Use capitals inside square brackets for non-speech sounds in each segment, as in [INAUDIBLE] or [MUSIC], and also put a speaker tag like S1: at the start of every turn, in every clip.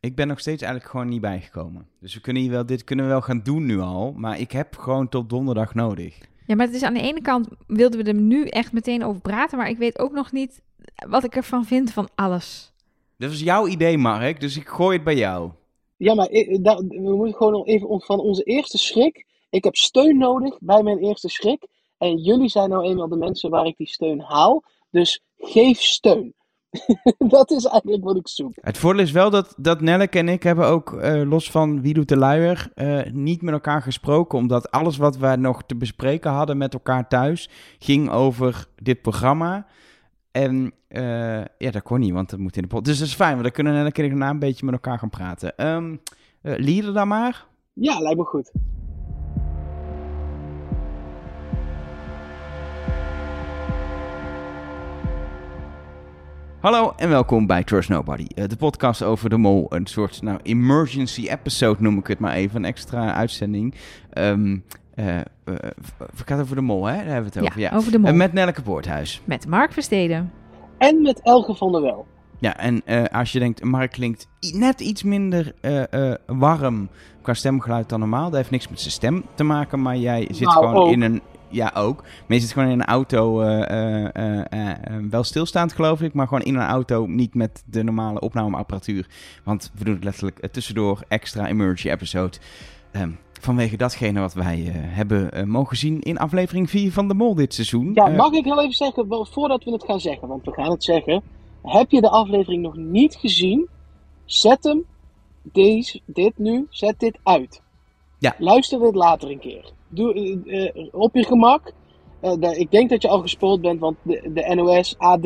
S1: Ik ben nog steeds eigenlijk gewoon niet bijgekomen. Dus we kunnen hier wel, dit kunnen we wel gaan doen nu al. Maar ik heb gewoon tot donderdag nodig.
S2: Ja, maar het is aan de ene kant wilden we er nu echt meteen over praten, maar ik weet ook nog niet wat ik ervan vind van alles.
S1: Dat was jouw idee, Mark. Dus ik gooi het bij jou.
S3: Ja, maar ik- we moeten gewoon nog even van onze eerste schrik. Ik heb steun nodig bij mijn eerste schrik. En jullie zijn nou eenmaal de mensen waar ik die steun haal. Dus geef steun. [LAUGHS] dat is eigenlijk wat ik zoek.
S1: Het voordeel is wel dat, dat Nelleke en ik hebben ook, eh, los van Wie doet de luier, eh, niet met elkaar gesproken. Omdat alles wat we nog te bespreken hadden met elkaar thuis, ging over dit programma. En eh, ja, dat kon niet, want dat moet in de pot. Dus dat is fijn, want dan kunnen Nelleke en ik daarna een beetje met elkaar gaan praten. Ehm eh, lieden dan maar.
S3: Ja, lijkt me goed.
S1: Hallo en welkom bij Trust Nobody, eh, de podcast over de mol. Een soort nou, emergency episode noem ik het maar even, een extra uitzending. Ehm eh, eh, het gaat over de mol, hè? Daar hebben we het
S2: Ja,
S1: over. Ja,
S2: over de mol.
S1: En met Nelleke Poorthuis.
S2: Met Mark Versteden.
S3: En met Elge van der Wel.
S1: Ja, en eh, als je denkt, Mark klinkt net iets minder eh, eh, warm qua stemgeluid dan normaal. Dat heeft niks met zijn stem te maken, maar jij zit
S3: Nou,
S1: gewoon
S3: ook.
S1: in een... Ja, ook. Maar je zit gewoon in een auto, eh, eh, eh, wel stilstaand geloof ik, maar gewoon in een auto, niet met de normale opnameapparatuur. Want we doen het letterlijk tussendoor extra emergency episode. Ehm, vanwege datgene wat wij hebben mogen zien in aflevering 4 van De Mol dit seizoen.
S3: Ja, mag ik heel even zeggen, wel, voordat we het gaan zeggen, want we gaan het zeggen. Heb je de aflevering nog niet gezien? Zet hem, deze, dit nu, zet dit uit.
S1: Ja.
S3: Luister dit later een keer. Doe eh, eh, op je gemak. Eh, ik denk dat je al gespoord bent, want de, de NOS, AD,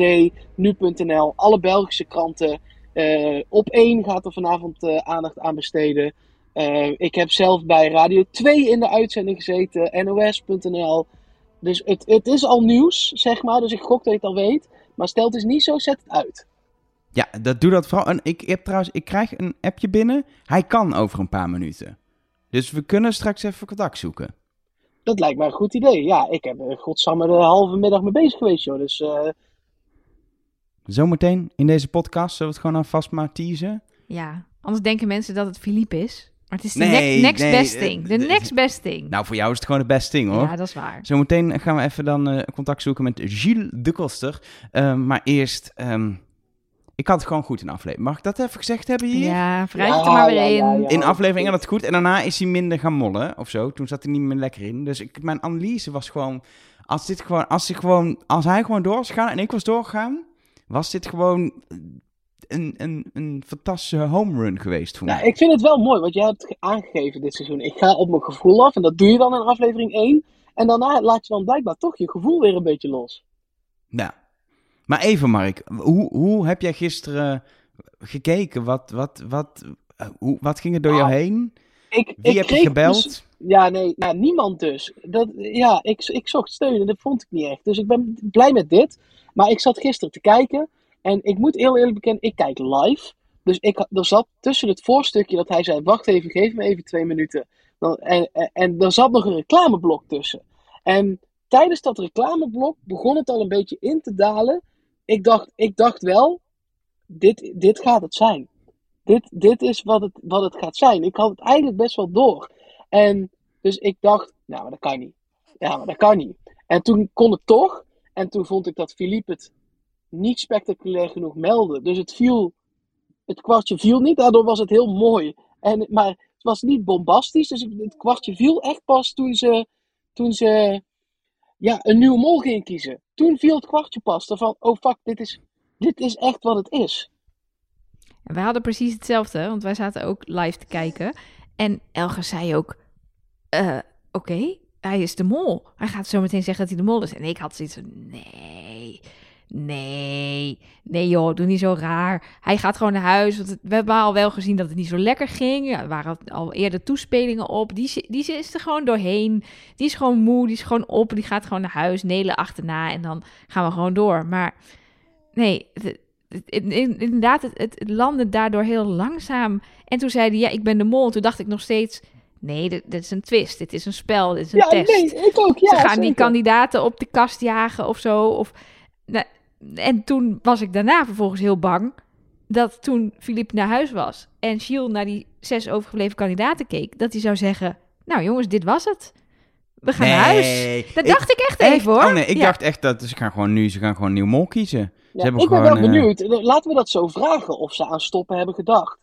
S3: Nu.nl, alle Belgische kranten. op één gaat er vanavond aandacht aan besteden. Ik heb zelf bij Radio 2 in de uitzending gezeten, NOS.nl. Dus het, het is al nieuws, zeg maar. Dus ik gok dat je het al weet. Maar stel het is niet zo, zet het uit.
S1: Ja, dat doe dat vooral. En ik heb trouwens, ik krijg een appje binnen. Hij kan over een paar minuten. Dus we kunnen straks even contact zoeken.
S3: Dat lijkt mij een goed idee. Ja, ik heb er godsamme de halve middag mee bezig geweest, joh. Dus eh,
S1: Zometeen in deze podcast zullen we het gewoon alvast maar teasen.
S2: Ja, anders denken mensen dat het Philippe is. Maar het is de
S1: Nee,
S2: ne- next
S1: nee,
S2: best
S1: eh,
S2: thing. De next best thing.
S1: Nou, voor jou is het gewoon het beste ding hoor.
S2: ja, dat is waar.
S1: Zometeen gaan we even dan eh, contact zoeken met Gilles de Koster. Ehm, maar eerst, ehm, ik had het gewoon goed in aflevering. Mag ik dat even gezegd hebben hier?
S2: Ja, het er maar weer
S3: ja,
S2: in.
S3: ja, ja.
S1: In aflevering had het goed en daarna is hij minder gaan mollen of zo. Toen zat hij niet meer lekker in. Dus ik, mijn analyse was gewoon, als dit gewoon, als hij gewoon, als hij gewoon door was gegaan en ik was doorgegaan, was dit gewoon een, een, een fantastische home run geweest voor
S3: nou,
S1: mij.
S3: ik vind het wel mooi, want jij hebt ge- aangegeven dit seizoen. Ik ga op mijn gevoel af en dat doe je dan in aflevering 1. En daarna laat je dan blijkbaar toch je gevoel weer een beetje los.
S1: Ja. Maar even Mark, hoe, hoe heb jij gisteren gekeken? Wat, wat, wat, eh, hoe, wat ging er door jou
S3: Nou,
S1: heen?
S3: Ik,
S1: Wie
S3: ik
S1: heb je
S3: kreeg
S1: gebeld?
S3: dus- ja, nee, nou, niemand dus. Dat, ja, ik, ik zocht steun en dat vond ik niet echt. Dus ik ben blij met dit. Maar ik zat gisteren te kijken. En ik moet heel eerlijk bekennen, ik kijk live. Dus ik, er zat tussen het voorstukje dat hij zei: Wacht even, geef me even twee minuten. Dan, en, en, en er zat nog een reclameblok tussen. En tijdens dat reclameblok begon het al een beetje in te dalen. Ik dacht, ik dacht wel: dit, dit gaat het zijn. Dit, dit is wat het, wat het gaat zijn. Ik had het eigenlijk best wel door. En dus ik dacht, nou, maar dat kan niet. Ja, maar dat kan niet. En toen kon het toch. En toen vond ik dat Philippe het niet spectaculair genoeg meldde. Dus het viel, het kwartje viel niet. Daardoor was het heel mooi. En, maar het was niet bombastisch. Dus het kwartje viel echt pas toen ze, toen ze ja, een nieuwe mol gingen kiezen. Toen viel het kwartje pas. Van, oh fuck, dit is, dit is echt wat het is.
S2: En wij hadden precies hetzelfde, want wij zaten ook live te kijken. En Elger zei ook, eh, oké, hij is de mol. Hij gaat zo meteen zeggen dat hij de mol is. En ik had zoiets van, nee, nee, nee joh, doe niet zo raar. Hij gaat gewoon naar huis, want we hebben al wel gezien dat het niet zo lekker ging. Ja, er waren al eerder toespelingen op. Die, die is er gewoon doorheen. Die is gewoon moe, die is gewoon op, die gaat gewoon naar huis, Nelen achterna en dan gaan we gewoon door. Maar nee, het- het- in- in- inderdaad, het, landde daardoor heel langzaam. En toen zei hij, ja, ik ben de mol. Toen dacht ik nog steeds, nee, dit, dit is een twist. Dit is een spel, dit is een
S3: Ja,
S2: test.
S3: nee, ik ook. Ja,
S2: Ze gaan die kandidaten op de kast jagen of zo. Of, nou, en toen was ik daarna vervolgens heel bang. dat toen Philippe naar huis was en Gilles naar die zes overgebleven kandidaten keek, dat hij zou zeggen: Nou jongens, dit was het. We gaan naar huis. Dat dacht ik echt, even hoor.
S1: Oh nee, ik
S2: Ja.
S1: dacht echt dat ze gaan gewoon nu, ze gaan gewoon een nieuw mol kiezen.
S3: Ja,
S1: hebben
S3: ik ben
S1: gewoon,
S3: wel
S1: eh,
S3: benieuwd. Laten we dat zo vragen of ze aan stoppen hebben gedacht.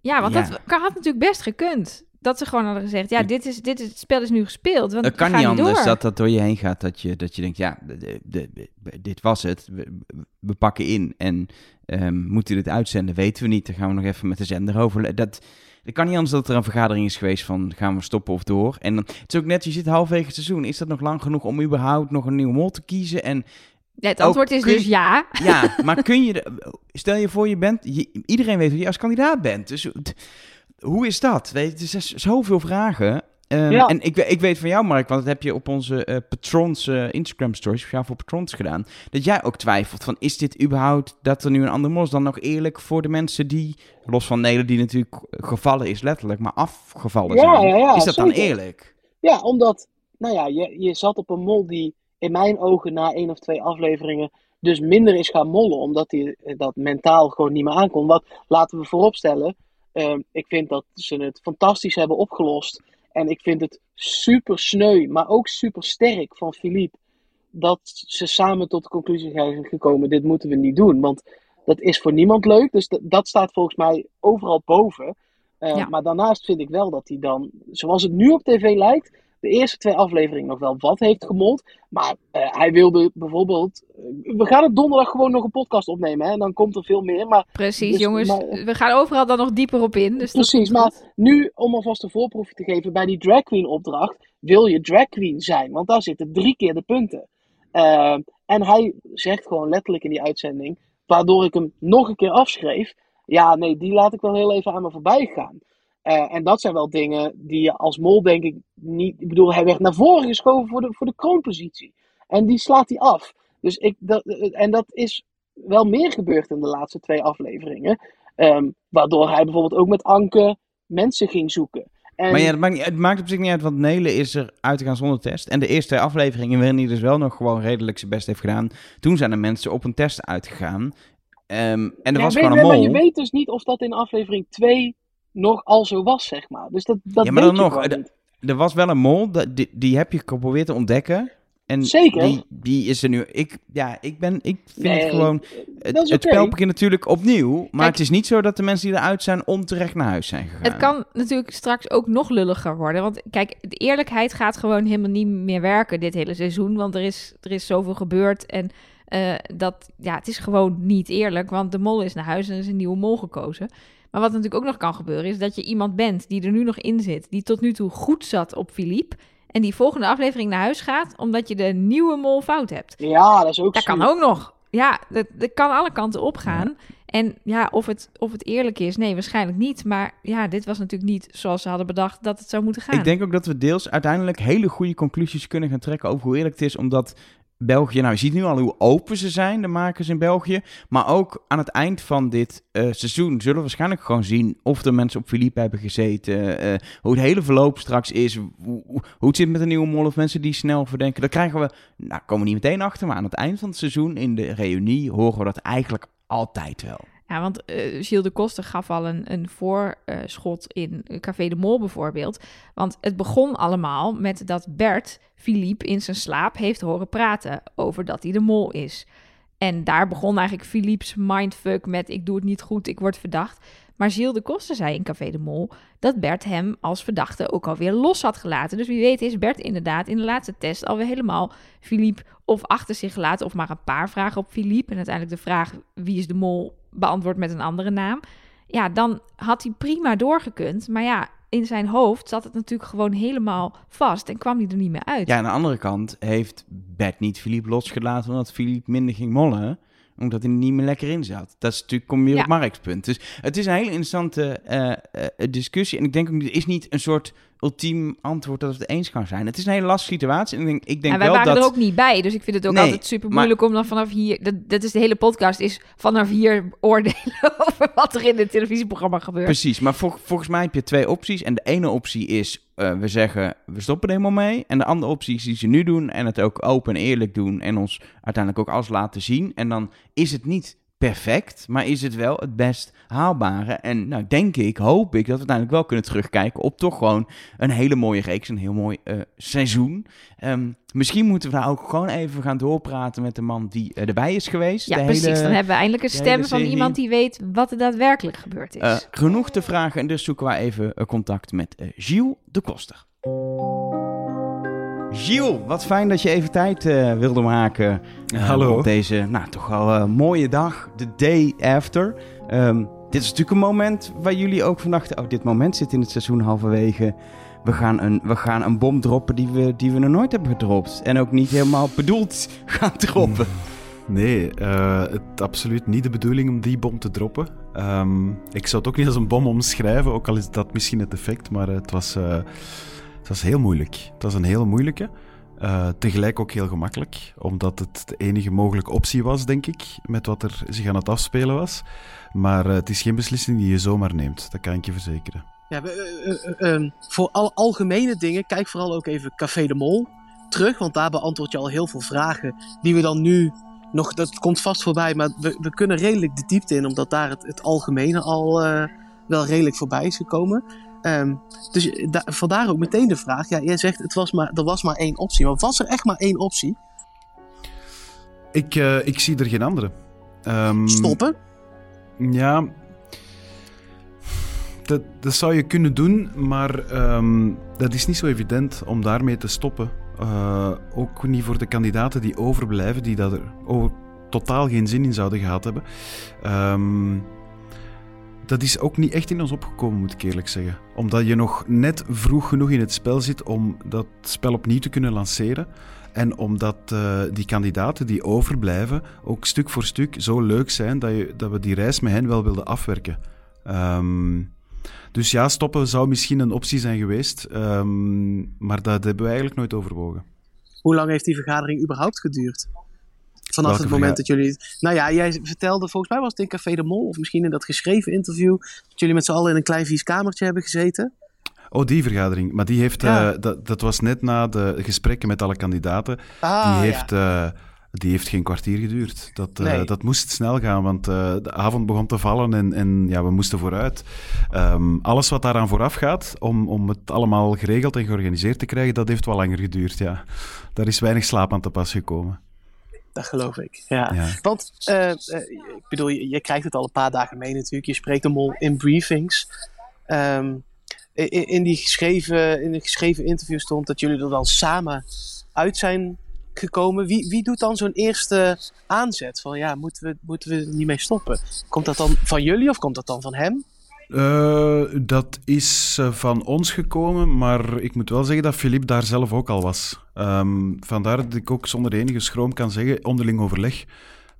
S2: Ja, want
S1: Ja.
S2: dat kan- had natuurlijk best gekund. Dat ze gewoon hadden gezegd: Ja, dit is, dit is, het spel is nu gespeeld. Want
S1: Het kan niet anders
S2: door.
S1: dat dat door je heen gaat. Dat je, dat je denkt, ja, de- de- de- dit was het. We, we pakken in. En ehm moeten we dit uitzenden? Weten we niet. Dan gaan we nog even met de zender over. Dat, het kan niet anders dat er een vergadering is geweest van gaan we stoppen of door. En dan, het is ook net, je zit halverwege het seizoen. Is dat nog lang genoeg om überhaupt nog een nieuwe mol te kiezen? En
S2: Ja, het antwoord is
S1: je-
S2: dus ja.
S1: ja, maar kun je... Stel je voor, je bent... je- iedereen weet hoe je als kandidaat bent. Dus hoe is dat? Weet, je, er zijn zoveel vragen. Ehm,
S3: Ja.
S1: En ik, ik weet van jou, Mark, want dat heb je op onze eh, patrons eh, Instagram stories, speciaal voor patrons gedaan, dat jij ook twijfelt van, is dit überhaupt, dat er nu een ander mos dan nog eerlijk voor de mensen die, los van Nelen, die natuurlijk gevallen is letterlijk, maar afgevallen
S3: Ja,
S1: zijn.
S3: ja,
S1: is dat dan eerlijk?
S3: Ja, omdat, nou ja, je, je zat op een mol die in mijn ogen na één of twee afleveringen dus minder is gaan mollen, omdat hij eh, dat mentaal gewoon niet meer aankon. Wat laten we vooropstellen, ehm, ik vind dat ze het fantastisch hebben opgelost. En ik vind het super sneu, maar ook super sterk van Philippe, dat ze samen tot de conclusie zijn gekomen, dit moeten we niet doen. Want dat is voor niemand leuk, dus dat, staat volgens mij overal boven. Eh,
S2: Ja.
S3: Maar daarnaast vind ik wel dat hij dan, zoals het nu op tv lijkt, de eerste twee afleveringen nog wel wat heeft gemold. Maar eh, hij wilde bijvoorbeeld. eh, we gaan het donderdag gewoon nog een podcast opnemen. Hè, en dan komt er veel meer. Maar
S2: Precies,
S3: Dus,
S2: jongens.
S3: maar-
S2: we gaan overal dan nog dieper op in. Dus
S3: precies. Maar
S2: goed.
S3: nu, om alvast een voorproefje te geven. Bij die drag queen opdracht. Wil je drag queen zijn? Want daar zitten drie keer de punten. Eh, en hij zegt gewoon letterlijk in die uitzending. Waardoor ik hem nog een keer afschreef. Ja, nee, die laat ik wel heel even aan me voorbij gaan. Eh, en dat zijn wel dingen die je als mol denk ik niet... Ik bedoel, hij werd naar voren geschoven voor de, voor de kroonpositie. En die slaat hij af. Dus ik, dat, en dat is wel meer gebeurd in de laatste twee afleveringen. Ehm, waardoor hij bijvoorbeeld ook met Anke mensen ging zoeken. En,
S1: Maar ja, het maakt, niet, het maakt op zich niet uit, want Nelen is er uit te gaan zonder test. En de eerste twee afleveringen waarin hij dus wel nog gewoon redelijk zijn best heeft gedaan. Toen zijn er mensen op een test uitgegaan. Ehm, en er
S3: Ja,
S1: was
S3: weet-
S1: gewoon een
S3: Maar
S1: mol.
S3: je weet dus niet of dat in aflevering 2 nog al zo was, zeg maar. Dus dat, dat
S1: Ja, maar dan
S3: je
S1: nog. Er was wel een mol, dat- die, die heb je geprobeerd te ontdekken. En
S3: Zeker.
S1: Die, die is er nu. Ik, ja, ik, ben, ik vind
S3: Nee,
S1: het gewoon. Het,
S3: oké.
S1: spel begint natuurlijk opnieuw. Maar
S2: Kijk-
S1: het is niet zo dat de mensen die eruit zijn onterecht naar huis zijn gegaan.
S2: Het kan natuurlijk straks ook nog lulliger worden. Want kijk, de eerlijkheid gaat gewoon helemaal niet meer werken dit hele seizoen. Want er is, er is zoveel gebeurd. En eh, dat, ja, het is gewoon niet eerlijk. Want de mol is naar huis en er is een nieuwe mol gekozen. Maar wat natuurlijk ook nog kan gebeuren, is dat je iemand bent die er nu nog in zit. Die tot nu toe goed zat op Philippe. En die volgende aflevering naar huis gaat, omdat je de nieuwe mol fout hebt.
S3: Ja, dat is ook
S2: Dat kan ook nog. Ja, dat, dat kan alle kanten opgaan. En ja, of het, of het eerlijk is, nee, waarschijnlijk niet. Maar ja, dit was natuurlijk niet zoals ze hadden bedacht dat het zou moeten gaan.
S1: Ik denk ook dat we deels uiteindelijk hele goede conclusies kunnen gaan trekken over hoe eerlijk het is. Omdat België, nou je ziet nu al hoe open ze zijn, de makers in België. Maar ook aan het eind van dit eh, seizoen zullen we waarschijnlijk gewoon zien of er mensen op Philippe hebben gezeten. eh, hoe het hele verloop straks is. Hoe, hoe- het zit met een nieuwe mol of mensen die snel verdenken. Daar krijgen we, nou komen we niet meteen achter. Maar aan het eind van het seizoen in de reunie horen we dat eigenlijk altijd wel.
S2: Ja, want eh Gilles de Koster gaf al een, een voorschot in Café de Mol bijvoorbeeld. Want het begon allemaal met dat Bert Philippe in zijn slaap heeft horen praten over dat hij de mol is. En daar begon eigenlijk Philippe's mindfuck met ik doe het niet goed, ik word verdacht. Maar Gilles de Koster zei in Café de Mol dat Bert hem als verdachte ook alweer los had gelaten. Dus wie weet is Bert inderdaad in de laatste test alweer helemaal Philippe of achter zich gelaten of maar een paar vragen op Philippe. En uiteindelijk de vraag wie is de mol beantwoord met een andere naam. Ja, dan had hij prima doorgekund. Maar ja, in zijn hoofd zat het natuurlijk gewoon helemaal vast en kwam hij er niet meer uit.
S1: Ja, aan de andere kant heeft Bert niet Philippe losgelaten omdat Philippe minder ging mollen. Omdat hij er niet meer lekker in zat. Dat is natuurlijk, kom je weer
S2: Ja.
S1: op Mark's punt. Dus het is een hele interessante eh, eh, discussie. En ik denk ook, er is niet een soort ultiem antwoord dat we het eens kan zijn. Het is een hele lastige situatie. En ik denk, ik denk
S2: en wij
S1: wel
S2: waren
S1: dat...
S2: er ook niet bij, dus ik vind het ook
S1: Nee,
S2: altijd super moeilijk om dan vanaf hier... Dat, dat is de hele podcast, is vanaf hier oordelen [LAUGHS] over wat er in het televisieprogramma gebeurt.
S1: Precies, maar vol- volgens mij heb je twee opties. En de ene optie is, eh, we zeggen, we stoppen er helemaal mee. En de andere optie is die ze nu doen en het ook open en eerlijk doen. En ons uiteindelijk ook alles laten zien. En dan is het niet perfect, maar is het wel het best haalbare? En nou, denk ik, hoop ik dat we uiteindelijk wel kunnen terugkijken op toch gewoon een hele mooie reeks, een heel mooi uh, seizoen. Um, misschien moeten we daar ook gewoon even gaan doorpraten met de man die uh, erbij is geweest.
S2: Ja,
S1: de
S2: precies.
S1: Hele,
S2: dan hebben we eindelijk een stem van iemand die weet wat er daadwerkelijk gebeurd is.
S1: Uh, genoeg te vragen en dus zoeken we even contact met Gilles de Koster. Gilles, wat fijn dat je even tijd uh, wilde maken.
S4: Uh, Hallo.
S1: Op deze, nou, toch wel uh, mooie dag, de day after. Um, dit is natuurlijk een moment waar jullie ook van dachten... oh, dit moment zit in het seizoen halverwege. We gaan een, we gaan een bom droppen die we, die we nog nooit hebben gedropt. En ook niet helemaal bedoeld [LAUGHS] gaan droppen.
S4: Nee, uh, het absoluut niet de bedoeling om die bom te droppen. Um, ik zou het ook niet als een bom omschrijven, ook al is dat misschien het effect. Maar het was... Het was heel moeilijk. Het was een heel moeilijke. Uh, tegelijk ook heel gemakkelijk, omdat het de enige mogelijke optie was, denk ik, met wat er zich aan het afspelen was. Maar uh, het is geen beslissing die je zomaar neemt, dat kan ik je verzekeren.
S3: Ja, uh, um, voor al algemene dingen, kijk vooral ook even Café de Mol terug, want daar beantwoord je al heel veel vragen die we dan nu nog, dat komt vast voorbij, maar we, we kunnen redelijk de diepte in, omdat daar het, het algemene al wel redelijk voorbij is gekomen. Um, dus da vandaar ook meteen de vraag. Ja, jij zegt het was maar, er was maar één optie. Maar was er echt maar één optie?
S4: Ik, uh, ik zie er geen andere. Um,
S3: Stoppen?
S4: Ja. Dat, dat zou je kunnen doen, maar um, dat is niet zo evident om daarmee te stoppen. Uh, ook niet voor de kandidaten die overblijven, die dat over, totaal geen zin in zouden gehad hebben. Um, dat is ook niet echt in ons opgekomen, moet ik eerlijk zeggen. Omdat je nog net vroeg genoeg in het spel zit om dat spel opnieuw te kunnen lanceren. En omdat uh, die kandidaten die overblijven ook stuk voor stuk zo leuk zijn dat, je, dat we die reis met hen wel wilden afwerken. Um, dus ja, stoppen zou misschien een optie zijn geweest, um, maar dat hebben we eigenlijk nooit overwogen.
S3: Hoe lang heeft die vergadering überhaupt geduurd? Vanaf Welke het moment dat jullie. Nou ja, jij vertelde, volgens mij was het in Café de Mol, of misschien in dat geschreven interview, dat jullie met z'n allen in een klein vies kamertje hebben gezeten.
S4: Oh, die vergadering. Maar die heeft, ja. uh, dat, dat was net na de gesprekken met alle kandidaten.
S3: Ah,
S4: die, heeft,
S3: ja.
S4: uh, die heeft geen kwartier geduurd. Dat, uh,
S3: Nee.
S4: dat moest snel gaan, want de avond begon te vallen en, en ja, we moesten vooruit. Um, alles wat daaraan vooraf gaat, om, om het allemaal geregeld en georganiseerd te krijgen, dat heeft wel langer geduurd, ja. Daar is weinig slaap aan te pas gekomen.
S3: Dat geloof ik, ja.
S4: Ja.
S3: Want, uh, uh, ik bedoel, je, je, krijgt het al een paar dagen mee natuurlijk. Je spreekt hem al in briefings. Um, in, in, die geschreven, in een geschreven interview stond dat jullie er dan samen uit zijn gekomen. Wie, wie doet dan zo'n eerste aanzet? Van ja, moeten we, moeten we er niet mee stoppen? Komt dat dan van jullie of komt dat dan van hem?
S4: Uh, dat is uh, van ons gekomen, maar ik moet wel zeggen dat Philippe daar zelf ook al was. Um, vandaar dat ik ook zonder enige schroom kan zeggen, onderling overleg.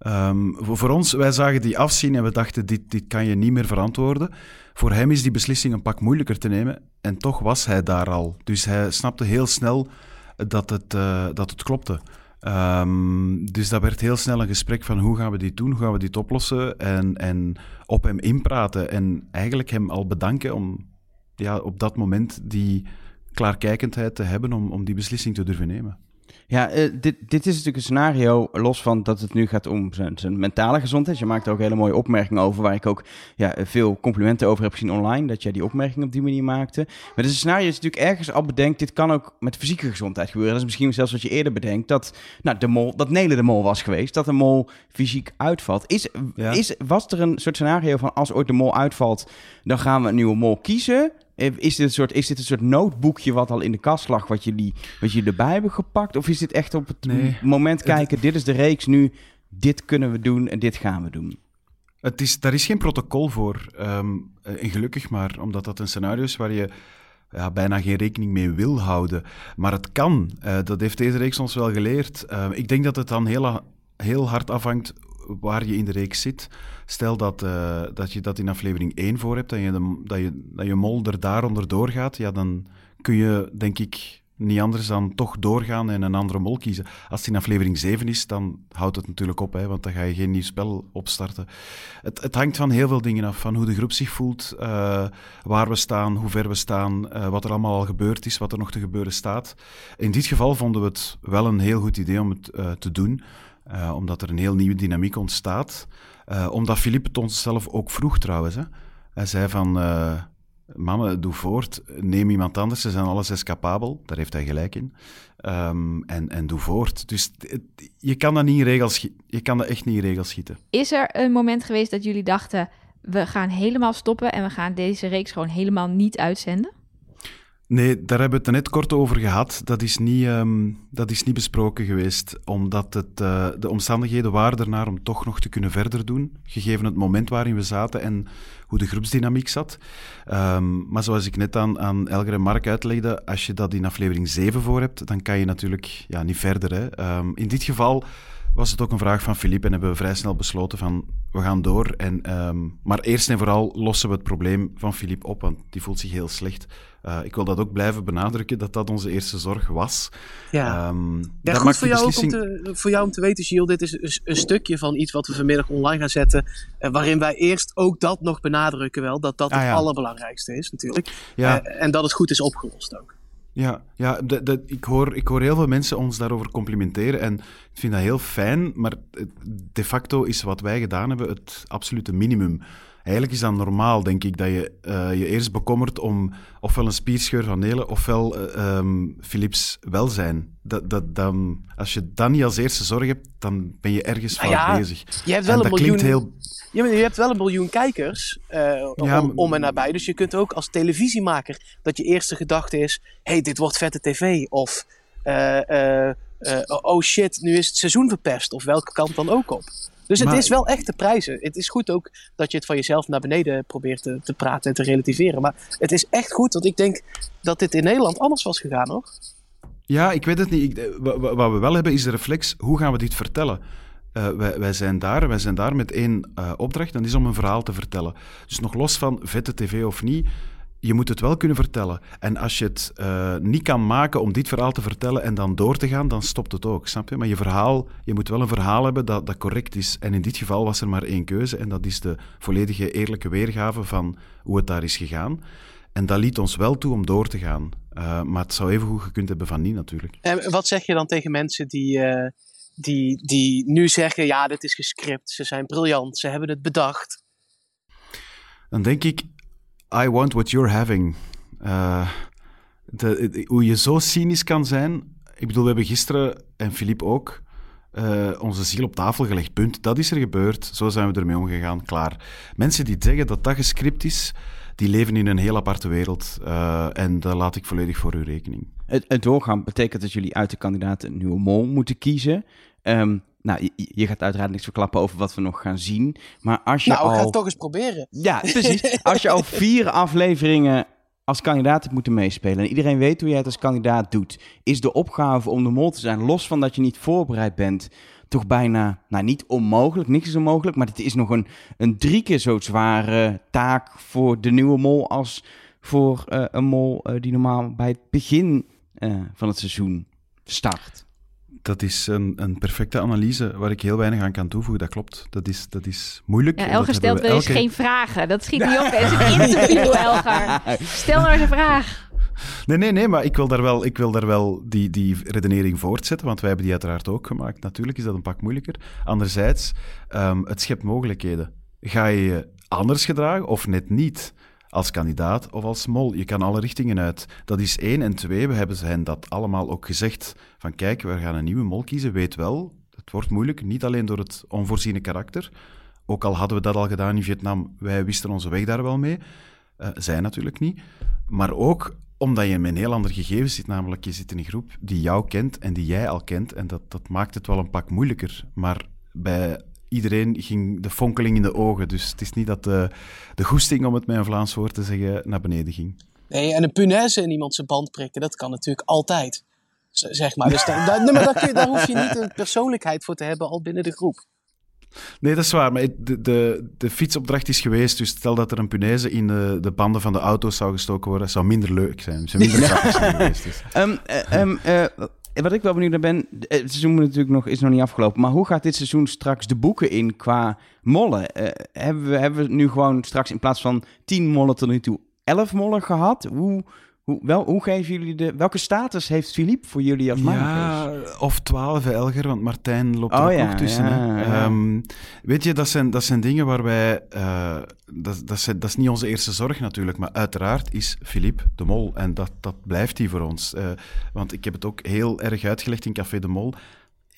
S4: Um, voor, ons, wij zagen die afzien en we dachten, dit, dit kan je niet meer verantwoorden. Voor hem is die beslissing een pak moeilijker te nemen en toch was hij daar al. Dus hij snapte heel snel dat het, uh, dat het klopte. Um, dus dat werd heel snel een gesprek van hoe gaan we dit doen, hoe gaan we dit oplossen en, en op hem inpraten en eigenlijk hem al bedanken om ja, op dat moment die klaarkijkendheid te hebben om, om die beslissing te durven nemen.
S1: Ja, uh, dit, dit is natuurlijk een scenario, los van dat het nu gaat om zijn, zijn mentale gezondheid. Je maakt er ook hele mooie opmerkingen over, waar ik ook ja, veel complimenten over heb gezien online, dat jij die opmerking op die manier maakte. Maar dit is een scenario dat je natuurlijk ergens al bedenkt, dit kan ook met fysieke gezondheid gebeuren. Dat is misschien zelfs wat je eerder bedenkt, dat, nou, de mol, dat Nele de mol was geweest, dat de mol fysiek uitvalt. Is, ja. is, was er een soort scenario van, als ooit de mol uitvalt, dan gaan we een nieuwe mol kiezen? Is dit, een soort, is dit een soort noodboekje wat al in de kast lag, wat jullie, wat jullie erbij hebben gepakt? Of is dit echt op het nee. moment kijken, dit is de reeks nu, dit kunnen we doen en dit gaan we doen?
S4: Het is, daar is geen protocol voor. Um, en gelukkig maar, omdat dat een scenario is waar je ja, bijna geen rekening mee wil houden. Maar het kan. Uh, dat heeft deze reeks ons wel geleerd. Uh, ik denk dat het dan heel, heel hard afhangt waar je in de reeks zit. Stel dat, uh, dat je dat in aflevering 1 voor hebt en je dat, je, dat je mol er daaronder doorgaat, ja, dan kun je, denk ik, niet anders dan toch doorgaan en een andere mol kiezen. Als het in aflevering 7 is, dan houdt het natuurlijk op, hè, want dan ga je geen nieuw spel opstarten. Het, het hangt van heel veel dingen af, van hoe de groep zich voelt, uh, waar we staan, hoe ver we staan, uh, wat er allemaal al gebeurd is, wat er nog te gebeuren staat. In dit geval vonden we het wel een heel goed idee om het te doen. Omdat er een heel nieuwe dynamiek ontstaat. Uh, omdat Philippe het ons zelf ook vroeg trouwens. Hè. Hij zei van, uh, mannen, doe voort, neem iemand anders, ze zijn alle zes capabel. Daar heeft hij gelijk in. Um, en, en doe voort. Dus je kan dat niet in regels je kan dat echt niet in regels schieten.
S2: Is er een moment geweest dat jullie dachten, we gaan helemaal stoppen en we gaan deze reeks gewoon helemaal niet uitzenden?
S4: Nee, daar hebben we het net kort over gehad. Dat is niet, um, dat is niet besproken geweest, omdat het, uh, de omstandigheden waren ernaar om toch nog te kunnen verder doen, gegeven het moment waarin we zaten en hoe de groepsdynamiek zat. Um, maar zoals ik net aan, aan en Mark uitlegde, als je dat in aflevering 7 voor hebt, dan kan je natuurlijk ja, niet verder. Hè. Um, in dit geval was het ook een vraag van Philippe en hebben we vrij snel besloten van we gaan door. En, um, maar eerst en vooral lossen we het probleem van Philippe op, want die voelt zich heel slecht. Uh, ik wil dat ook blijven benadrukken, dat dat onze eerste zorg was.
S3: Ja, um, ja goed voor jou, beslissing... om te, voor jou om te weten, Gilles, dit is een, een, stukje van iets wat we vanmiddag online gaan zetten, uh, waarin wij eerst ook dat nog benadrukken wel, dat dat ah, het ja. allerbelangrijkste is natuurlijk. Ja. Uh, en dat het goed is opgelost ook.
S4: Ja, ja ik, hoor, ik hoor heel veel mensen ons daarover complimenteren en ik vind dat heel fijn, maar de facto is wat wij gedaan hebben het absolute minimum. Eigenlijk is dat normaal, denk ik, dat je uh, je eerst bekommert om ofwel een spierscheur van Nelen ofwel uh, um, Philips welzijn. Dat, dat, dan, als je dat niet als eerste zorg hebt, dan ben je ergens nou fout bezig.
S3: Je hebt wel en een miljoen... Heel... Ja, maar je hebt wel een miljoen kijkers uh, ja, om, om, en nabij. Dus je kunt ook als televisiemaker dat je eerste gedachte is: hey, dit wordt vette tv. Of oh shit, nu is het seizoen verpest. Of welke kant dan ook op. Dus het is wel echt de prijzen. Het is goed ook dat je het van jezelf naar beneden probeert te, te praten en te relativeren. Maar het is echt goed, want ik denk dat dit in Nederland anders was gegaan, hoor.
S4: Ja, ik weet het niet. Ik, wat we wel hebben is de reflex, hoe gaan we dit vertellen? Uh, wij, wij, zijn daar, wij zijn daar met één uh, opdracht, en dat is om een verhaal te vertellen. Dus nog los van vette tv of niet, je moet het wel kunnen vertellen. En als je het uh, niet kan maken om dit verhaal te vertellen en dan door te gaan, dan stopt het ook, snap je? Maar je verhaal, je moet wel een verhaal hebben dat, dat correct is. En in dit geval was er maar één keuze en dat is de volledige eerlijke weergave van hoe het daar is gegaan. En dat liet ons wel toe om door te gaan. Uh, maar het zou even goed gekund hebben van niet, natuurlijk.
S3: En wat zeg je dan tegen mensen die, uh, die, die nu zeggen, ja, dit is gescript, ze zijn briljant, ze hebben het bedacht?
S4: Dan denk ik, I want what you're having. De, hoe je zo cynisch kan zijn. Ik bedoel, we hebben gisteren, en Filip ook, uh, onze ziel op tafel gelegd. Punt. Dat is er gebeurd. Zo zijn we ermee omgegaan. Klaar. Mensen die zeggen dat dat gescript is, die leven in een heel aparte wereld. Uh, en dat laat ik volledig voor uw rekening.
S1: Het, het doorgaan betekent dat jullie uit de kandidaten een nieuwe mol moeten kiezen. Um, nou, je, je, gaat uiteraard niks verklappen over wat we nog gaan zien. Maar als je
S3: nou,
S1: al...
S3: Nou, ga het toch eens proberen.
S1: Ja, precies. als je al [LAUGHS] vier afleveringen als kandidaat hebt moeten meespelen... en iedereen weet hoe jij het als kandidaat doet... is de opgave om de mol te zijn, los van dat je niet voorbereid bent... toch bijna, nou niet onmogelijk, niks is onmogelijk... maar het is nog een, een drie keer zo zware taak voor de nieuwe mol... als voor uh, een mol uh, die normaal bij het begin uh, van het seizoen start
S4: dat is een, een, perfecte analyse waar ik heel weinig aan kan toevoegen. Dat klopt. Dat is, dat is moeilijk.
S2: Ja, Elger stelt wel eens geen vragen. Dat schiet niet op. Het is een interview, Elger. Stel nou eens een vraag.
S4: Nee, nee, nee, maar ik wil daar wel, ik wil daar wel die, die redenering voortzetten, want wij hebben die uiteraard ook gemaakt. Natuurlijk is dat een pak moeilijker. Anderzijds, um, het schept mogelijkheden. Ga je je anders gedragen of net niet? Als kandidaat of als mol. Je kan alle richtingen uit. Dat is één. En twee, we hebben hen dat allemaal ook gezegd. Van kijk, we gaan een nieuwe mol kiezen. Weet wel, het wordt moeilijk. Niet alleen door het onvoorziene karakter. Ook al hadden we dat al gedaan in Vietnam, wij wisten onze weg daar wel mee. Uh, zij natuurlijk niet. Maar ook omdat je met een heel ander gegeven zit. Namelijk, je zit in een groep die jou kent en die jij al kent. En dat, dat maakt het wel een pak moeilijker. Maar bij iedereen ging de fonkeling in de ogen. Dus het is niet dat de, de goesting, om het met een Vlaams woord te zeggen, naar beneden ging.
S3: Nee, en een punaise in iemand zijn band prikken, dat kan natuurlijk altijd. Zeg maar. Dus daar, daar, nee, maar daar, daar hoef je niet een persoonlijkheid voor te hebben al binnen de groep.
S4: Nee, dat is waar. Maar de, de, de fietsopdracht is geweest. Dus stel dat er een punaise in de, de banden van de auto's zou gestoken worden, zou minder leuk zijn. Zou minder grappig zijn geweest. Dus.
S1: Um, uh, uh, wat ik wel benieuwd naar ben, het seizoen natuurlijk nog, is nog niet afgelopen. Maar hoe gaat dit seizoen straks de boeken in qua mollen? Uh, hebben, we, hebben we nu gewoon straks in plaats van tien mollen tot nu toe elf mollen gehad? Hoe, Hoe, wel, hoe geven jullie de... Welke status heeft Philippe voor jullie als makers?
S4: Ja, of twaalf Elger, want Martijn loopt er
S1: Oh
S4: ook
S1: ja,
S4: tussen.
S1: ja,
S4: hè.
S1: ja.
S4: Ehm, weet je, dat zijn, dat zijn dingen waar wij... eh, dat, dat, zijn, dat is niet onze eerste zorg natuurlijk, maar uiteraard is Philippe de Mol. En dat, dat blijft hij voor ons. Eh, want ik heb het ook heel erg uitgelegd in Café de Mol.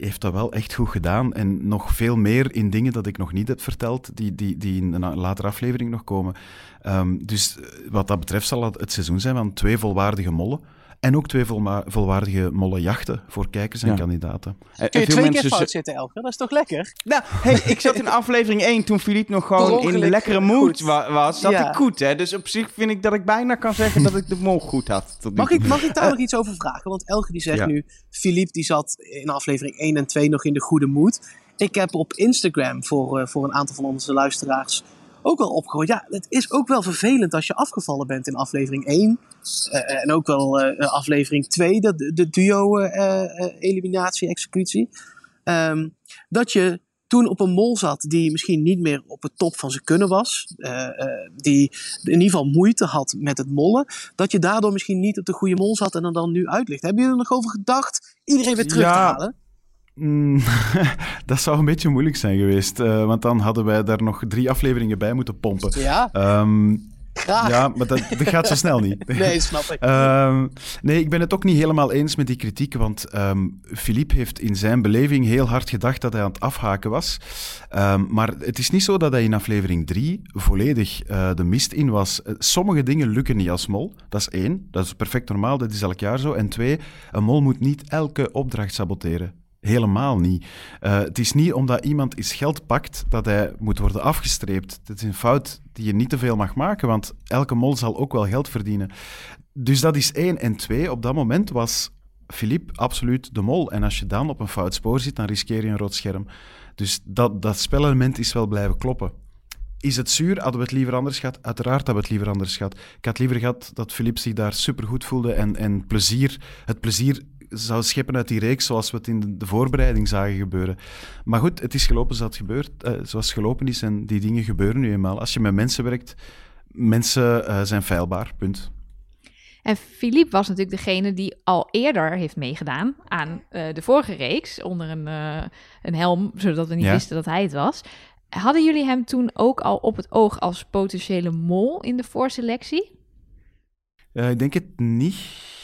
S4: Heeft dat wel echt goed gedaan. En nog veel meer in dingen dat ik nog niet heb verteld, die, die, die in een latere aflevering nog komen. Ehm, dus eh, wat dat betreft zal het het seizoen zijn van twee volwaardige mollen. En ook twee volwaardige mollenjachten voor kijkers en
S1: Ja.
S4: kandidaten.
S1: En-
S3: Kun
S1: en
S3: je
S1: veel
S3: twee
S1: mensen
S3: keer fout zitten, Elger? Dat is toch lekker?
S1: Nou, hey, ik zat in aflevering 1 toen Philippe nog gewoon in de lekkere mood wa- was. Zat
S3: Ja.
S1: ik goed, hè? Dus op zich vind ik dat ik bijna kan zeggen dat ik de mol goed had. tot nu
S3: Mag ik, mag ik daar nog iets over vragen? Want Elger die zegt
S4: Ja.
S3: nu, Philippe die zat in aflevering 1 en 2 nog in de goede moed. Ik heb op Instagram voor, eh, voor een aantal van onze luisteraars ook wel opgehoord. Ja, het is ook wel vervelend als je afgevallen bent in aflevering 1. eh, en ook wel eh, aflevering 2, de, de duo eh, eh, eliminatie, executie. Ehm, dat je toen op een mol zat die misschien niet meer op het top van zijn kunnen was. eh, eh, die in ieder geval moeite had met het mollen. Dat je daardoor misschien niet op de goede mol zat en er dan nu uitligt. Hebben jullie er nog over gedacht iedereen weer terug te halen?
S4: Mm, [LAUGHS] dat zou een beetje moeilijk zijn geweest, eh, want dan hadden wij daar nog drie afleveringen bij moeten pompen.
S3: Ja,
S4: Ehm,
S3: graag.
S4: ja, maar dat, dat gaat zo snel niet. [LAUGHS]
S3: Nee, snap ik.
S4: Ehm, nee, ik ben het ook niet helemaal eens met die kritiek, want ehm Philippe heeft in zijn beleving heel hard gedacht dat hij aan het afhaken was. Ehm, maar het is niet zo dat hij in aflevering 3 volledig eh, de mist in was. Eh, Sommige dingen lukken niet als mol. Dat is één, dat is perfect normaal, dat is elk jaar zo. En twee, een mol moet niet elke opdracht saboteren. Helemaal niet. Eh, het is niet omdat iemand iets geld pakt dat hij moet worden afgestreept. Dat is een fout die je niet te veel mag maken, want elke mol zal ook wel geld verdienen. Dus dat is één. En twee, op dat moment was Philippe absoluut de mol. En als je dan op een fout spoor zit, dan riskeer je een rood scherm. Dus dat, dat spelelement is wel blijven kloppen. Is het zuur? Hadden we het liever anders gehad? Uiteraard hadden we het liever anders gehad. Ik had liever gehad dat Philippe zich daar supergoed voelde en, en plezier, het plezier zou scheppen uit die reeks zoals we het in de, voorbereiding zagen gebeuren. Maar goed, het is gelopen zoals het, gebeurt, eh, zoals het gelopen is en die dingen gebeuren nu eenmaal. Als je met mensen werkt, mensen eh, zijn feilbaar, punt.
S2: En Philippe was natuurlijk degene die al eerder heeft meegedaan aan eh, de vorige reeks onder een, een helm, zodat we niet
S4: Ja.
S2: wisten dat hij het was. Hadden jullie hem toen ook al op het oog als potentiële mol in de voorselectie?
S4: Eh, ik denk het niet.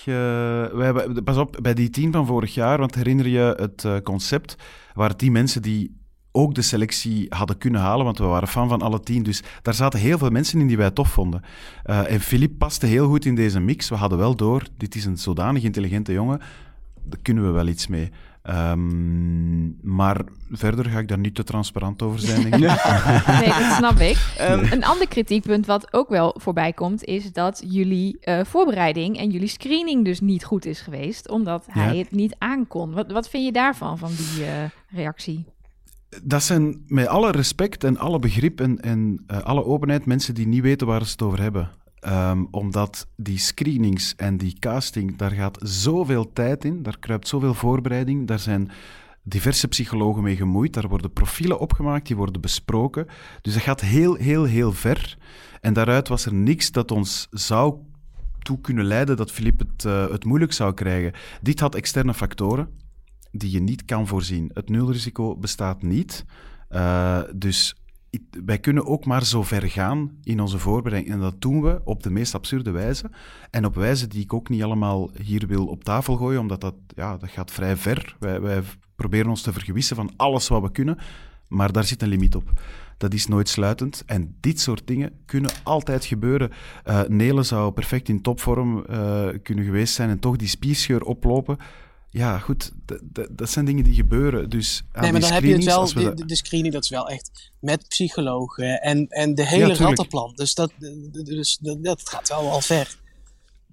S4: Hebben, pas op, bij die tien van vorig jaar, want herinner je het eh, concept, waren die mensen die ook de selectie hadden kunnen halen, want we waren fan van alle tien. Dus daar zaten heel veel mensen in die wij tof vonden. En Philippe paste heel goed in deze mix. We hadden wel door, dit is een zodanig intelligente jongen, daar kunnen we wel iets mee. Ehm, maar verder ga ik daar niet te transparant over zijn, denk ik. [LAUGHS]
S2: Nee, dat snap ik. [LAUGHS]
S1: Ehm,
S2: Een ander kritiekpunt wat ook wel voorbij komt, is dat jullie eh, voorbereiding en jullie screening dus niet goed is geweest, omdat hij het niet aankon. Wat, wat vind je daarvan, van die eh, reactie?
S4: Dat zijn met alle respect en alle begrip en, en eh, alle openheid mensen die niet weten waar ze het over hebben. Ehm, omdat die screenings en die casting, daar gaat zoveel tijd in, daar kruipt zoveel voorbereiding, daar zijn diverse psychologen mee gemoeid, daar worden profielen opgemaakt, die worden besproken. Dus dat gaat heel, heel, heel ver. En daaruit was er niks dat ons zou toe kunnen leiden dat Philippe het, eh, het moeilijk zou krijgen. Dit had externe factoren die je niet kan voorzien. Het nulrisico bestaat niet. Eh, dus wij kunnen ook maar zo ver gaan in onze voorbereiding. En dat doen we op de meest absurde wijze. En op wijze die ik ook niet allemaal hier wil op tafel gooien, omdat dat, ja, dat gaat vrij ver. Wij, proberen ons te vergewissen van alles wat we kunnen, maar daar zit een limiet op. Dat is nooit sluitend. En dit soort dingen kunnen altijd gebeuren. Eh Nele zou perfect in topvorm eh, kunnen geweest zijn en toch die spierscheur oplopen. Ja, goed, dat zijn dingen die gebeuren. Dus aan
S3: Nee, maar dan heb je het wel,
S4: we
S3: de,
S4: dat-
S3: de- de screening dat is wel echt met psychologen en, en de hele rattenplan. Dus, dat, dus dat, dat gaat wel al ver.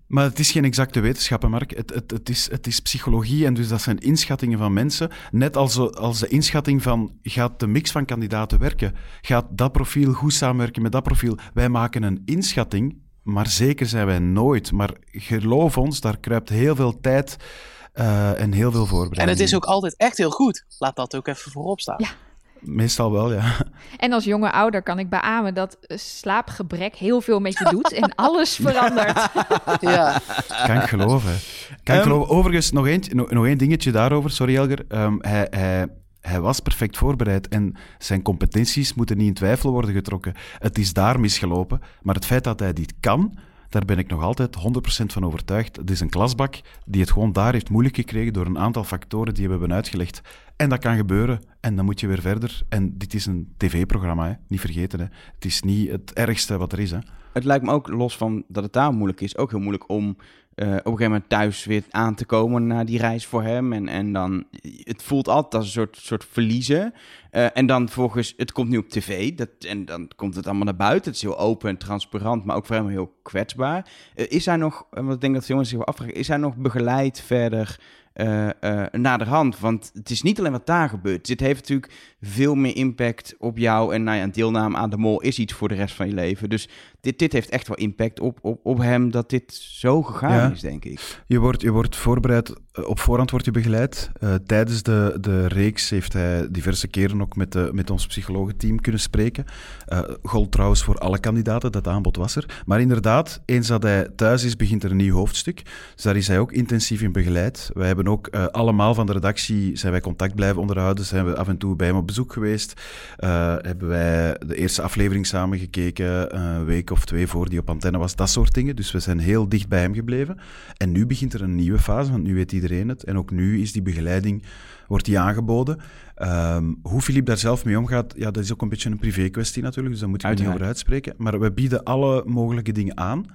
S4: Maar het is geen exacte wetenschap, hè, Mark. Het, het, het, is, het is psychologie en dus dat zijn inschattingen van mensen. Net als, als de inschatting van, gaat de mix van kandidaten werken? Gaat dat profiel goed samenwerken met dat profiel? Wij maken een inschatting, maar zeker zijn wij nooit. Maar geloof ons, daar kruipt heel veel tijd eh, en heel veel voorbereiding.
S3: En het is ook altijd echt heel goed. Laat dat ook even voorop staan.
S2: Ja.
S4: meestal wel, ja.
S2: En als jonge ouder kan ik beamen dat slaapgebrek heel veel met je doet en alles [LAUGHS] verandert.
S3: Ja,
S4: Kan ik geloven. Kan ik
S1: Ehm,
S4: geloven. Overigens, nog één, nog, nog één dingetje daarover. Sorry, Elger. Ehm, hij, hij, hij was perfect voorbereid en zijn competenties moeten niet in twijfel worden getrokken. Het is daar misgelopen. Maar het feit dat hij dit kan, daar ben ik nog altijd 100% van overtuigd. Het is een klasbak die het gewoon daar heeft moeilijk gekregen door een aantal factoren die we hebben uitgelegd. En dat kan gebeuren. En dan moet je weer verder. En dit is een tv-programma, niet vergeten. Hè. Het is niet het ergste wat er is. Hè.
S1: Het lijkt me ook, los van dat het daar moeilijk is, ook heel moeilijk om op een gegeven moment thuis weer aan te komen na die reis voor hem. En, en dan, het voelt altijd als een soort, soort verliezen. Eh, en dan volgens, het komt nu op tv, dat, en dan komt het allemaal naar buiten. Het is heel open en transparant, maar ook voor hem heel kwetsbaar. Eh, is hij nog, eh, want ik denk dat veel mensen zich wel afvragen, is hij nog begeleid verder eh eh naderhand? Want het is niet alleen wat daar gebeurt. Dit heeft natuurlijk veel meer impact op jou. En nou ja, een deelname aan de mol is iets voor de rest van je leven. Dus dit, dit heeft echt wel impact op, op, op hem dat dit zo gegaan
S4: Ja.
S1: is, denk ik.
S4: Je wordt, je wordt voorbereid, eh, op voorhand wordt je begeleid. Eh, tijdens de, de reeks heeft hij diverse keren ook met, de, met ons psychologenteam kunnen spreken. Eh gold trouwens voor alle kandidaten, dat aanbod was er. Maar inderdaad, eens dat hij thuis is, begint er een nieuw hoofdstuk. Dus daar is hij ook intensief in begeleid. Wij hebben ook eh, allemaal van de redactie, zijn wij contact blijven onderhouden, zijn we af en toe bij hem op bezoek geweest. Eh, hebben wij de eerste aflevering samen gekeken, eh, een week of twee voor die op antenne was, dat soort dingen. Dus we zijn heel dicht bij hem gebleven. En nu begint er een nieuwe fase, want nu weet iedereen het. En ook nu is die begeleiding, wordt die aangeboden. Ehm, hoe Filip daar zelf mee omgaat, ja, dat is ook een beetje een privé kwestie natuurlijk, dus daar moet ik niet over uitspreken. Maar we bieden alle mogelijke dingen aan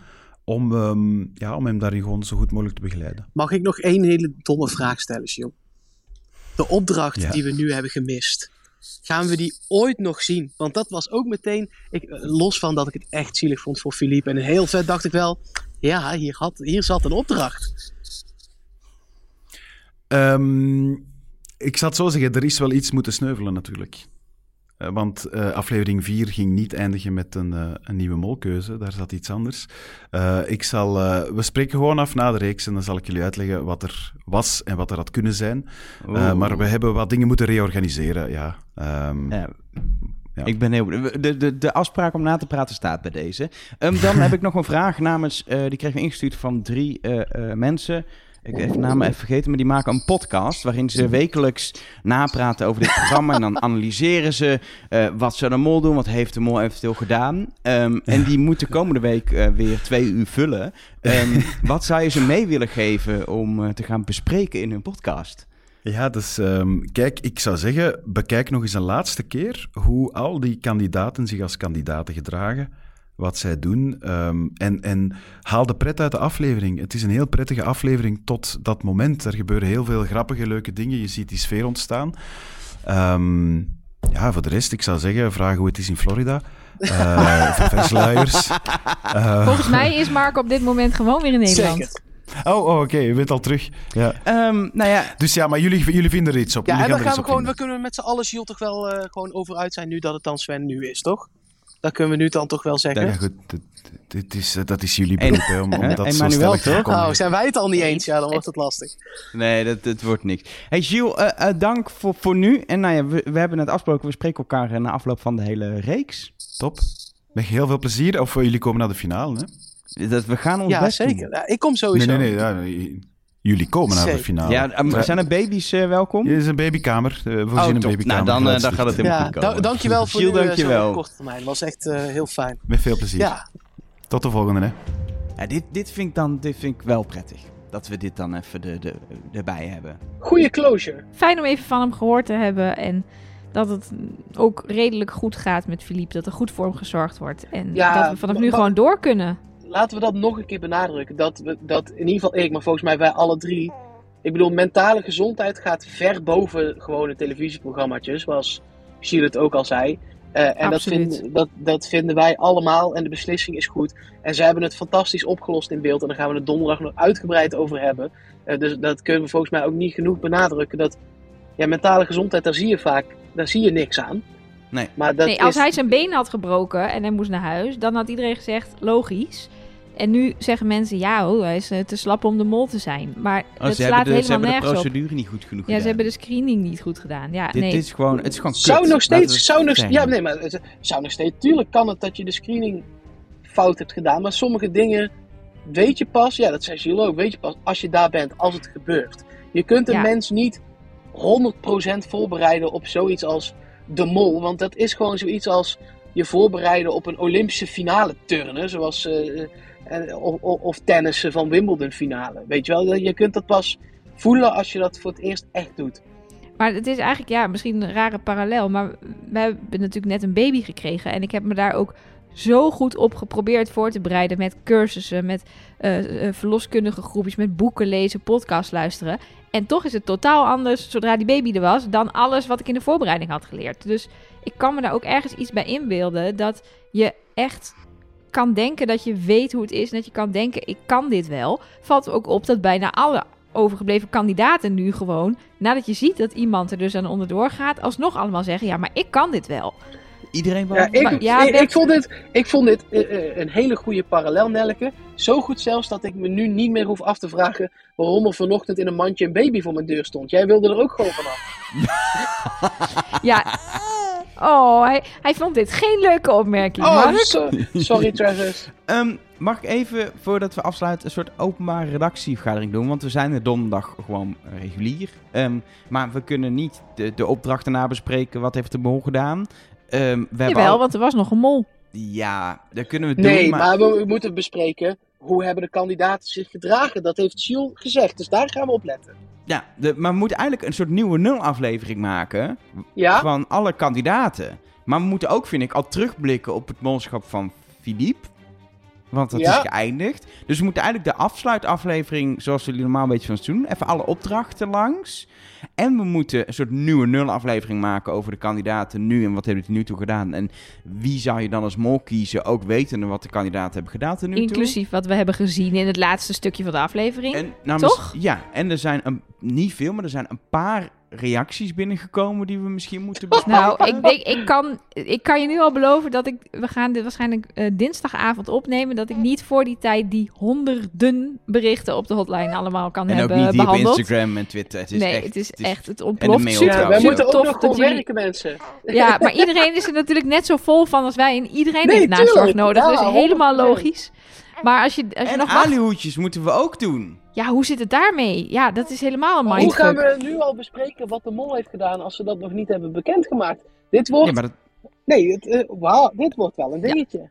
S4: om, ehm, ja, om hem daarin gewoon zo goed mogelijk te begeleiden.
S3: mag ik nog één hele domme vraag stellen, Gilles? De opdracht
S4: Ja.
S3: die we nu hebben gemist, gaan we die ooit nog zien? Want dat was ook meteen, ik, eh, los van dat ik het echt zielig vond voor Philippe. En heel vet dacht ik wel, ja, hier, had, hier zat een opdracht.
S4: Ehm, ik het zo zeggen, er is wel iets moeten sneuvelen natuurlijk. Eh, want eh, aflevering 4 ging niet eindigen met een, eh, een nieuwe molkeuze. Daar zat iets anders. Ik zal, we spreken gewoon af na de reeks en dan zal ik jullie uitleggen wat er was en wat er had kunnen zijn. Maar we hebben wat dingen moeten reorganiseren. Ja. Ehm,
S1: Ja.
S4: Ja.
S1: Ik ben heel. De, de, de afspraak om na te praten staat bij deze. Ehm, dan [LAUGHS] heb ik nog een vraag namens, die kregen we ingestuurd van drie mensen. Ik heb de namen even vergeten, maar die maken een podcast waarin ze wekelijks napraten over dit programma. En dan analyseren ze eh, wat zou de mol doen, wat heeft de mol eventueel gedaan. Ehm, en die moeten komende week eh, weer twee uur vullen. Ehm, [LAUGHS] wat zou je ze mee willen geven om eh, te gaan bespreken in hun podcast?
S4: Ja, dus ehm, kijk, ik zou zeggen, bekijk nog eens een laatste keer hoe al die kandidaten zich als kandidaten gedragen, wat zij doen, ehm, en, en haal de pret uit de aflevering. Het is een heel prettige aflevering tot dat moment. Er gebeuren heel veel grappige, leuke dingen. Je ziet die sfeer ontstaan. Ehm, ja, voor de rest, ik zou zeggen, vraag hoe het is in Florida. Eh [LAUGHS] verversluiers. Eh,
S2: Volgens mij is Mark op dit moment gewoon weer in Nederland.
S3: Zeker.
S4: oh, oh oké, je bent al terug. Ja.
S1: Ehm, nou ja,
S4: Dus ja, maar jullie, jullie vinden er iets op.
S3: Ja,
S4: Jullie
S3: en dan gaan we gewoon,
S4: vinden.
S3: we kunnen met z'n allen Gilles toch wel eh, gewoon over uit zijn nu dat het dan Sven nu is, toch? Dat kunnen we nu dan toch wel zeggen.
S4: Ja, goed, dit, dit is, eh, dat is jullie
S1: En-
S4: beroep, hè, om, dat zo stellig te
S1: toch?
S3: Oh, zijn wij het al niet eens? Ja, dan wordt het lastig.
S1: Nee, dat, dat wordt niks. Hey Gilles, eh, eh, dank voor, voor nu. En nou ja, we, we hebben net afgesproken, we spreken elkaar na afloop van de hele reeks.
S4: Top. Met heel veel plezier. Of jullie komen naar de finale, hè?
S1: Dat, we gaan ons
S3: Ja,
S1: best doen.
S3: zeker. Ja, ik kom
S4: Nee,
S3: sowieso.
S4: nee, nee. ja, nee, jullie komen naar de finale.
S1: Ja, ehm,
S4: Ja.
S1: zijn er baby's eh, welkom?
S4: Hier is een babykamer. eh, We voorzien
S1: Oh,
S4: een
S1: top.
S4: babykamer.
S1: Nou, dan, eh, dan gaat het helemaal
S3: Ja,
S1: goed komen.
S3: da- dankjewel voor eh,
S1: dankjewel.
S3: korte termijn. was echt eh, heel fijn.
S4: Met veel plezier.
S3: Ja,
S4: Tot de volgende, hè.
S1: Ja, dit, dit, vind ik dan, dit vind ik wel prettig. Dat we dit dan even de, de, erbij hebben.
S3: goede closure.
S2: Fijn om even van hem gehoord te hebben en dat het ook redelijk goed gaat met Philippe. Dat er goed voor hem gezorgd wordt en
S3: Ja,
S2: dat we vanaf nu gewoon door kunnen.
S3: Laten we dat nog een keer benadrukken. Dat, we, dat in ieder geval ik, maar volgens mij wij alle drie. Ik bedoel, mentale gezondheid gaat ver boven gewone televisieprogramma's, zoals Gilles het ook al zei. Eh, en dat, vinden, dat, dat vinden wij allemaal en de beslissing is goed. En zij hebben het fantastisch opgelost in beeld en daar gaan we het donderdag nog uitgebreid over hebben. Eh, dus dat kunnen we volgens mij ook niet genoeg benadrukken. Dat ja, mentale gezondheid, daar zie je vaak daar zie je niks aan.
S1: Nee.
S3: Maar dat
S2: nee, als
S3: is,
S2: hij zijn been had gebroken en hij moest naar huis, dan had iedereen gezegd, logisch. En nu zeggen mensen, ja, oh, hij is eh, te slap om de mol te zijn. Maar
S1: Oh,
S2: het
S1: ze
S2: slaat
S1: hebben de, ze
S2: helemaal
S1: hebben de
S2: nergens op.
S1: procedure niet goed genoeg
S2: Ja,
S1: gedaan.
S2: ze hebben de screening niet goed gedaan. Ja,
S1: Dit
S2: nee.
S1: is gewoon, het is gewoon kut.
S3: Zou nog steeds,
S1: het
S3: zou nog, ja, nee, maar het zou nog steeds, tuurlijk kan het dat je de screening fout hebt gedaan, maar sommige dingen weet je pas, ja, dat zei Gilles ook, weet je pas als je daar bent, als het gebeurt. Je kunt een
S2: Ja.
S3: mens niet 100% voorbereiden op zoiets als de mol, want dat is gewoon zoiets als je voorbereiden op een Olympische finale turnen, zoals eh, eh, of, of, tennissen van Wimbledon finale. Weet je wel, je kunt dat pas voelen als je dat voor het eerst echt doet.
S2: Maar het is eigenlijk, ja, misschien een rare parallel. Maar we hebben natuurlijk net een baby gekregen. En ik heb me daar ook zo goed op geprobeerd voor te bereiden. Met cursussen, met eh, verloskundige groepjes, met boeken lezen, podcast luisteren. En toch is het totaal anders zodra die baby er was. dan alles wat ik in de voorbereiding had geleerd. Dus ik kan me daar ook ergens iets bij inbeelden. Dat je echt kan denken dat je weet hoe het is. En dat je kan denken, ik kan dit wel. Valt ook op dat bijna alle overgebleven kandidaten nu gewoon, nadat je ziet dat iemand er dus aan onderdoor gaat, alsnog allemaal zeggen, ja, maar ik kan dit wel.
S1: Iedereen
S3: Ja,
S1: behalve-
S3: ik,
S2: Maar- ja,
S3: ik, vond dit, ik vond dit eh, eh, een hele goede parallel, Nelleke. Zo goed zelfs dat ik me nu niet meer hoef af te vragen waarom er vanochtend in een mandje een baby voor mijn deur stond. Jij wilde er ook gewoon vanaf. [LAUGHS] [LAUGHS]
S2: Ja. Oh, hij, hij vond dit geen leuke opmerking.
S3: Oh, so- sorry Travis. [LAUGHS]
S1: Ehm, mag ik even, voordat we afsluiten, een soort openbare redactievergadering doen? Want we zijn er donderdag gewoon regulier. Ehm, maar we kunnen niet de, de opdrachten nabespreken. Wat heeft de mol gedaan? Ehm, we hebben
S2: Jawel,
S1: al-
S2: want er was nog een mol.
S1: Ja, dat kunnen we
S3: Nee,
S1: doen.
S3: maar we, we moeten bespreken hoe hebben de kandidaten zich gedragen. Dat heeft Gilles gezegd, dus daar gaan we op letten.
S1: Ja, de, maar we moeten eigenlijk een soort nieuwe nul-aflevering maken
S3: Ja?
S1: van alle kandidaten. Maar we moeten ook, vind ik, al terugblikken op het molschap van Philippe. Want dat
S3: Ja.
S1: is geëindigd. Dus we moeten eigenlijk de afsluitaflevering, zoals we die normaal een beetje van ons doen, even alle opdrachten langs. En we moeten een soort nieuwe nul-aflevering maken over de kandidaten nu en wat hebben die nu toe gedaan. En wie zou je dan als mol kiezen, ook wetende wat de kandidaten hebben gedaan tot nu toe.
S2: Inclusief wat we hebben gezien in het laatste stukje van de aflevering.
S1: En, nou,
S2: Toch?
S1: Ja, en er zijn een, niet veel, maar er zijn een paar reacties binnengekomen die we misschien moeten bespreken.
S2: Nou, ik, denk, ik, kan, ik kan je nu al beloven dat ik... We gaan dit waarschijnlijk eh, dinsdagavond opnemen. Dat ik niet voor die tijd die honderden berichten op de hotline allemaal kan
S1: en ook
S2: hebben
S1: niet die op
S2: behandeld.
S1: Instagram en Twitter. Het is
S2: nee,
S1: echt,
S2: het is
S1: het is-
S2: echt... Het ontploft.
S1: mail
S2: Super,
S3: Ja, wij
S2: super
S3: moeten ook
S2: tof
S3: nog
S2: dat
S3: gewoon
S2: jullie...
S3: werken, mensen.
S2: Ja, maar iedereen is er natuurlijk net zo vol van als wij. En iedereen
S3: Nee,
S2: heeft nazorg
S3: tuurlijk.
S2: nodig.
S3: Ja,
S2: dus helemaal
S3: 100%.
S2: logisch. Maar als je, als je
S1: En
S2: nog wacht...
S1: alihoedjes moeten we ook doen.
S2: Ja, hoe zit het daarmee? Ja, dat is helemaal een
S3: Maar hoe gaan
S2: mindfuck.
S3: we nu al bespreken wat de mol heeft gedaan als ze dat nog niet hebben bekendgemaakt? Dit wordt,
S1: Ja, maar dat,
S3: nee, het, eh, wauw, dit wordt wel een dingetje.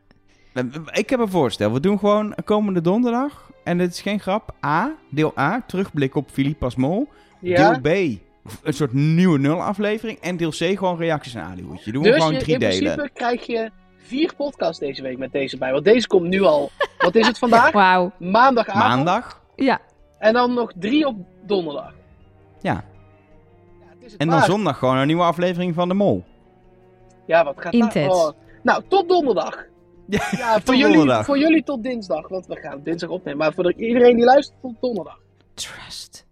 S1: ik heb een voorstel. We doen gewoon komende donderdag. En dit is geen grap. A, deel A, terugblik op Philippe als mol.
S3: Ja?
S1: Deel B, een soort nieuwe nul aflevering. En deel C, gewoon reacties aan alihoedje. Doen we
S3: Dus
S1: gewoon
S3: je,
S1: drie
S3: in
S1: delen.
S3: principe krijg je vier podcasts deze week met deze bij. Want deze komt nu al, wat is het [LAUGHS] vandaag?
S2: Wauw.
S3: Maandagavond.
S1: Maandag.
S2: Ja,
S3: En dan nog drie op donderdag.
S1: Ja.
S3: Ja, het is het
S1: En dan
S3: waard.
S1: zondag gewoon een nieuwe aflevering van de mol.
S3: Ja, wat gaat
S2: Intens.
S3: daar? Oh. Nou, tot donderdag. [LAUGHS]
S1: Ja,
S3: Ja, voor,
S1: tot
S3: jullie,
S1: donderdag.
S3: voor jullie tot dinsdag. Want we gaan dinsdag opnemen. Maar voor de- iedereen die luistert, tot donderdag.
S2: trust.